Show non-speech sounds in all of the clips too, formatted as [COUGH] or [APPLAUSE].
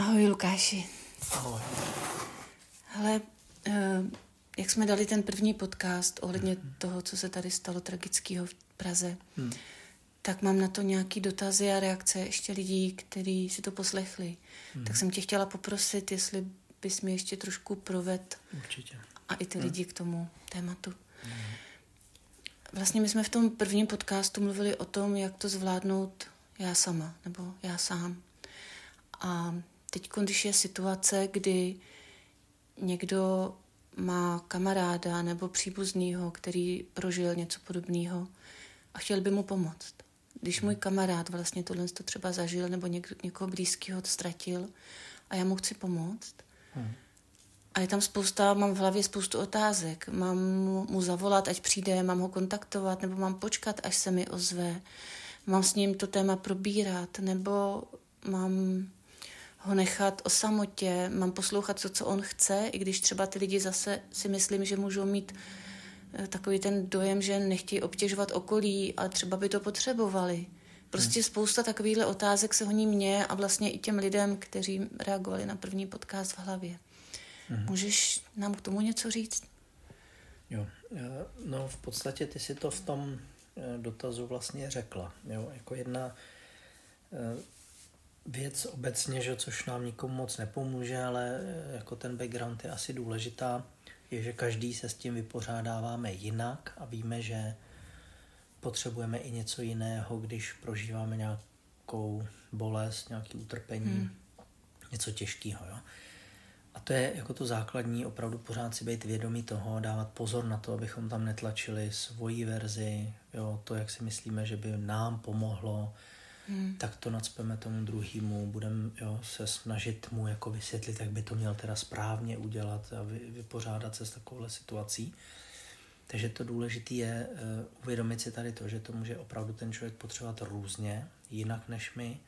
Ahoj Lukáši. Ahoj. Hele, eh, jak jsme dali ten první podcast ohledně hmm. toho, co se tady stalo tragického v Praze, hmm. tak mám na to nějaký dotazy a reakce ještě lidí, kteří si to poslechli. Hmm. Tak jsem tě chtěla poprosit, jestli bys mi ještě trošku proved. Určitě. A i ty hmm. lidi k tomu tématu. Hmm. Vlastně my jsme v tom prvním podcastu mluvili o tom, jak to zvládnout já sama, nebo já sám. A teď, když je situace, kdy někdo má kamaráda nebo příbuznýho, který prožil něco podobného a chtěl by mu pomoct. Když můj kamarád vlastně tohle to třeba zažil nebo něk, někoho blízkého ztratil a já mu chci pomoct, hmm. a je tam spousta, mám v hlavě spoustu otázek. Mám mu zavolat, ať přijde, mám ho kontaktovat, nebo mám počkat, až se mi ozve. Mám s ním to téma probírat, nebo mám ho nechat o samotě, mám poslouchat to, co on chce, i když třeba ty lidi zase si myslím, že můžou mít eh, takový ten dojem, že nechtějí obtěžovat okolí, ale třeba by to potřebovali. Prostě hmm. spousta takovýchhle otázek se honí mě a vlastně i těm lidem, kteří reagovali na první podcast v hlavě. Hmm. Můžeš nám k tomu něco říct? Jo, eh, no v podstatě ty si to v tom eh, dotazu vlastně řekla. Jo, jako jedna věc obecně, že což nám nikomu moc nepomůže, ale eh, jako ten background je asi důležitá, je, že každý se s tím vypořádáváme jinak a víme, že potřebujeme i něco jiného, když prožíváme nějakou bolest, nějaký utrpení, hmm. něco těžkého. Jo? A to je jako to základní, opravdu pořád si být vědomý toho, dávat pozor na to, abychom tam netlačili svoji verzi, jo, to, jak si myslíme, že by nám pomohlo, hmm. tak to nadspeme tomu druhému, budeme se snažit mu jako vysvětlit, jak by to měl teda správně udělat a vy, vypořádat se s takovouhle situací. Takže to důležité je uh, uvědomit si tady to, že to může opravdu ten člověk potřebovat různě, jinak než my,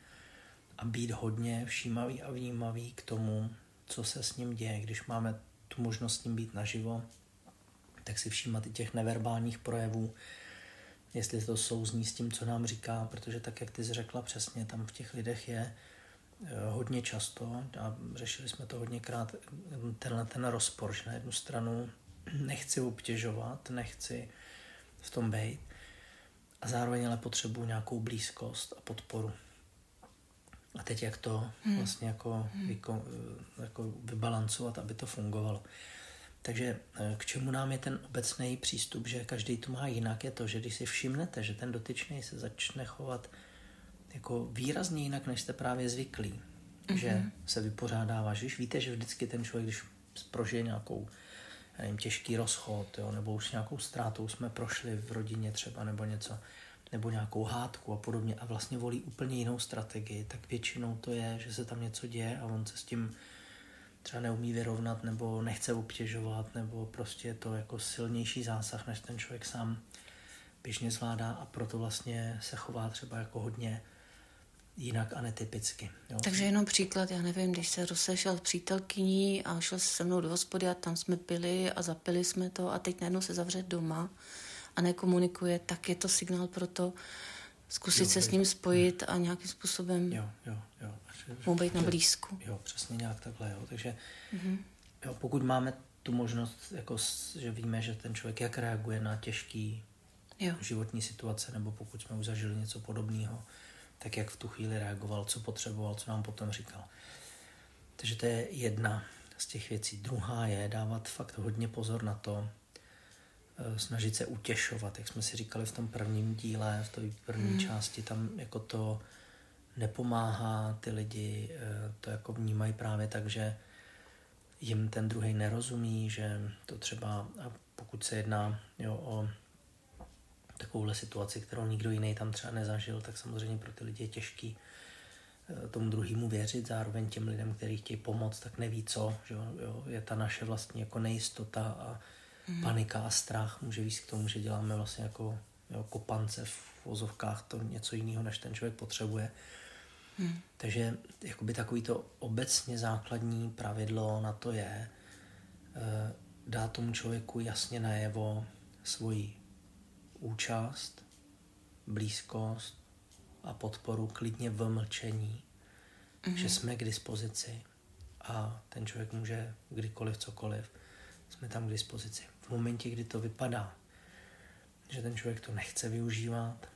a být hodně všímavý a vnímavý k tomu, co se s ním děje. Když máme tu možnost s ním být naživo, tak si všímat i těch neverbálních projevů, jestli to souzní s tím, co nám říká, protože tak, jak ty jsi řekla přesně, tam v těch lidech je eh, hodně často, a řešili jsme to hodněkrát, tenhle ten rozpor, že na jednu stranu [CLEARS THROAT] nechci obtěžovat, nechci v tom být, a zároveň ale potřebuji nějakou blízkost a podporu. A teď jak to hmm. vlastně jako, hmm. eh, jako vybalancovat, aby to fungovalo. Takže eh, k čemu nám je ten obecný přístup, že každý to má jinak, je to, že když si všimnete, že ten dotyčný se začne chovat jako výrazně jinak, než jste právě zvyklí, mm-hmm. že se vypořádává, že víte, že vždycky ten člověk, když prožije nějakou nevím, těžký rozchod, jo, nebo už nějakou ztrátou jsme prošli v rodině třeba, nebo něco, nebo nějakou hádku a podobně a vlastně volí úplně jinou strategii, tak většinou to je, že se tam něco děje a on se s tím třeba neumí vyrovnat nebo nechce obtěžovat nebo prostě je to jako silnější zásah, než ten člověk sám běžně zvládá a proto vlastně se chová třeba jako hodně jinak a netypicky. Jo. Takže jenom příklad, já nevím, když se rozešel přítelkyní a šel se mnou do hospody a tam jsme pili a zapili jsme to a teď najednou se zavře doma a nekomunikuje, tak je to signál pro to zkusit jo, se s ním spojit a nějakým způsobem jo, jo, jo mu být na blízku. Jo, přesně nějak takhle. Jo. Takže mm-hmm. jo, pokud máme tu možnost, jako, že víme, že ten člověk jak reaguje na těžký jo. životní situace, nebo pokud jsme už zažili něco podobného, tak jak v tu chvíli reagoval, co potřeboval, co nám potom říkal. Takže to je jedna z těch věcí. Druhá je dávat fakt hodně pozor na to, snažit se utěšovat, jak jsme si říkali v tom prvním díle, v té první hmm. části, tam jako to nepomáhá, ty lidi eh, to jako vnímají právě tak, že jim ten druhý nerozumí, že to třeba, a pokud se jedná jo, o takovouhle situaci, kterou nikdo jiný tam třeba nezažil, tak samozřejmě pro ty lidi je těžký eh, tomu druhému věřit, zároveň těm lidem, kteří chtějí pomoct, tak neví co, že jo, je ta naše vlastně jako nejistota a mm. panika a strach může víc k tomu, že děláme vlastně jako jo, kopance v vozovkách to něco jiného, než ten člověk potřebuje. Hmm. Takže jakoby takový to obecně základní pravidlo na to je uh, dát tomu člověku jasně najevo svoji účast, blízkost a podporu klidně v mlčení. mm-hmm. že jsme k dispozici a ten člověk může kdykoliv, cokoliv, jsme tam k dispozici. V momentě, kdy to vypadá, že ten člověk to nechce využívat,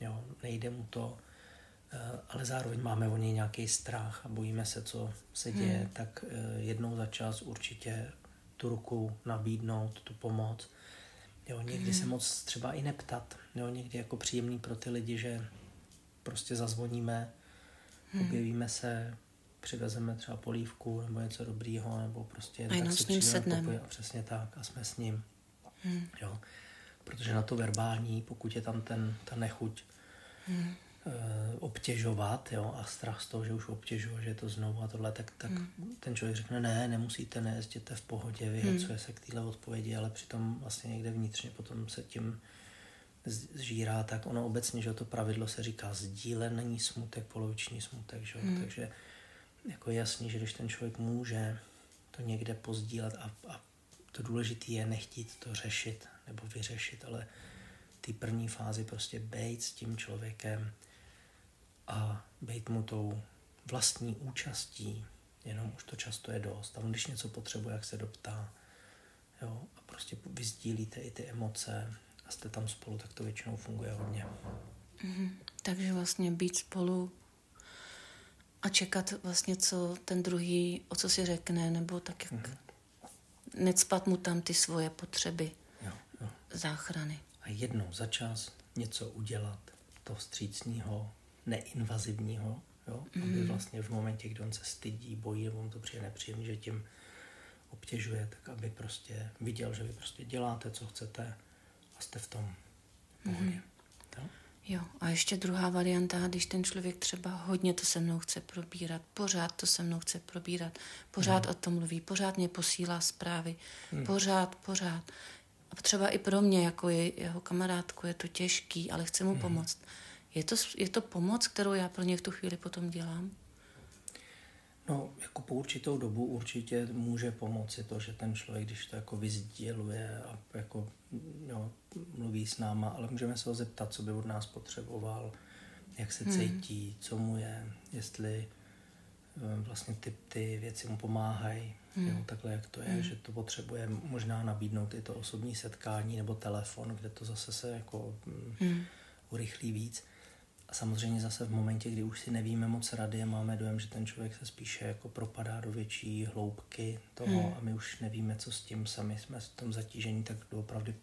jo, nejde mu to, eh, ale zároveň máme o něj nějaký strach a bojíme se, co se děje, hmm. tak eh, jednou za čas určitě tu ruku nabídnout, tu pomoc. Jo, někdy hmm. se moc třeba i neptat. Jo, někdy jako příjemný pro ty lidi, že prostě zazvoníme, hmm. objevíme se, přivezeme třeba polívku nebo něco dobrýho, nebo prostě a tak s ním sedneme. A přesně tak a jsme s ním. Hmm. Jo. Protože na to verbální, pokud je tam ten, ta nechuť hmm. e, obtěžovat jo, a strach z toho, že už obtěžuje, že je to znovu a tohle, tak, tak hmm. ten člověk řekne, ne, nemusíte, ne, jezděte v pohodě, vyhecuje hmm. se k téhle odpovědi, ale přitom vlastně někde vnitřně potom se tím zžírá, tak ono obecně, že to pravidlo se říká sdílený smutek, poloviční smutek, že? Hmm. takže jako jasný, že když ten člověk může to někde pozdílet a, a to důležité je nechtít to řešit nebo vyřešit, ale ty první fázi prostě bejt s tím člověkem a bejt mu tou vlastní účastí, jenom už to často je dost. A on když něco potřebuje, jak se doptá, jo, a prostě vyzdílíte i ty emoce a jste tam spolu, tak to většinou funguje hodně. Mm-hmm. Takže vlastně být spolu a čekat vlastně, co ten druhý, o co si řekne, nebo tak jak mm-hmm. necpat mu tam ty svoje potřeby jo, jo. záchrany. A jednou za čas něco udělat, to vstřícního, neinvazivního, jo? Mm. aby mhm. vlastně v momentě, kdy on se stydí, bojí, nebo mu to přijde nepříjemný, že tím obtěžuje, tak aby prostě viděl, že vy prostě děláte, co chcete a jste v tom pohodě. Mm. Jo, a ještě druhá varianta, když ten člověk třeba hodně to se mnou chce probírat, pořád to se mnou chce probírat, pořád hmm. o tom mluví, pořád mě posílá zprávy, hmm. pořád, pořád. A třeba i pro mě, jako je, jeho kamarádku, je to těžký, ale chce mu hmm. pomoct. Je to, je to pomoc, kterou já pro ně v tu chvíli potom dělám? No, jako po určitou dobu určitě může pomoci to, že ten člověk, když to jako vyzděluje a jako jo, mluví s náma, ale můžeme se ho zeptat, co by od nás potřeboval, jak se hmm. cítí, co mu je, jestli eh, vlastně ty, ty věci mu pomáhají, hmm. jo, takhle jak to je, hmm. že to potřebuje možná nabídnout i to osobní setkání nebo telefon, kde to zase se jako mm, hmm. urychlí víc. A samozřejmě zase v momentě, kdy už si nevíme moc rady a máme dojem, že ten člověk se spíše jako propadá do větší hloubky toho hmm. a my už nevíme, co s tím sami jsme v tom zatížení, tak opravdu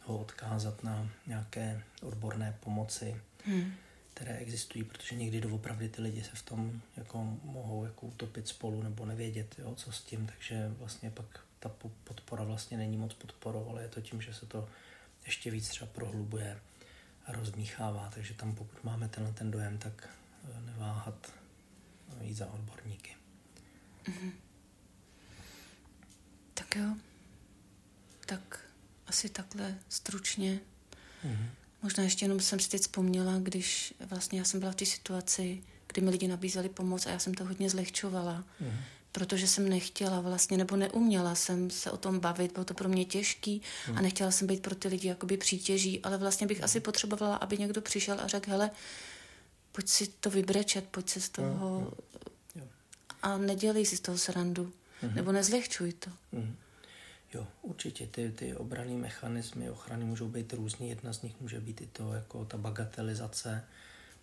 ho odkázat na nějaké odborné pomoci, hmm. které existují, protože někdy doopravdy ty lidi se v tom jako mohou jako utopit spolu nebo nevědět, jo, co s tím, takže vlastně pak ta podpora vlastně není moc podporou, ale je to tím, že se to ještě víc třeba prohlubuje a rozdmíchává, takže tam pokud máme tenhle ten dojem, tak eh, neváhat eh, jít za odborníky. Mm-hmm. Tak jo. Tak asi takhle stručně. Mm-hmm. Možná ještě jenom jsem si teď vzpomněla, když vlastně já jsem byla v té situaci, kdy mi lidi nabízeli pomoc a já jsem to hodně zlehčovala. Mm-hmm protože jsem nechtěla vlastně, nebo neuměla jsem se o tom bavit, bylo to pro mě těžký hmm. a nechtěla jsem být pro ty lidi jakoby přítěží, ale vlastně bych hmm. asi potřebovala, aby někdo přišel a řekl, hele, pojď si to vybrečet, pojď se z toho hmm. a nedělej si z toho srandu, hmm. nebo nezlehčuj to. Hmm. Jo, určitě. Ty, ty obraný mechanismy ochrany můžou být různý. Jedna z nich může být i to, jako ta bagatelizace,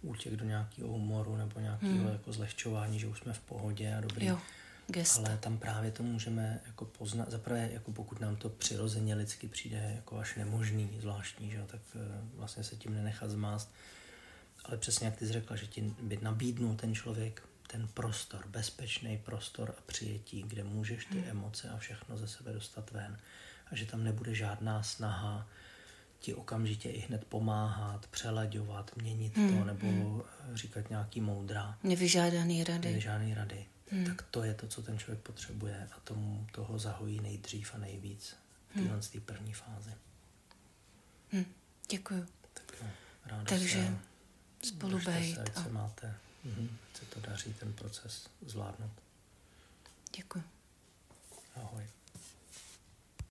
útěk do nějakého humoru nebo nějakého hmm. jako zlehčování, že už jsme v pohodě a dobrý. Jo gesta. Ale tam právě to můžeme jako poznat, zaprvé jako pokud nám to přirozeně lidsky přijde jako až nemožný, zvláštní, že, tak eh, vlastně se tím nenechat zmást. Ale přesně jak ty jsi řekla, že ti by nabídnul ten člověk ten prostor, bezpečný prostor a přijetí, kde můžeš ty hmm. emoce a všechno ze sebe dostat ven. A že tam nebude žádná snaha ti okamžitě i hned pomáhat, přelaďovat, měnit hmm. to, nebo hmm. říkat nějaký moudra. Nevyžádaný rady. Nevyžádaný rady hmm. tak to je to, co ten člověk potřebuje a tomu toho zahojí nejdřív a nejvíc v téhle hmm. té první fázi. Hmm. Děkuju. Tak jo, ráda Takže se, spolu bejt. Se, ať a... se máte, mhm, se to daří ten proces zvládnout. Děkuji. Ahoj.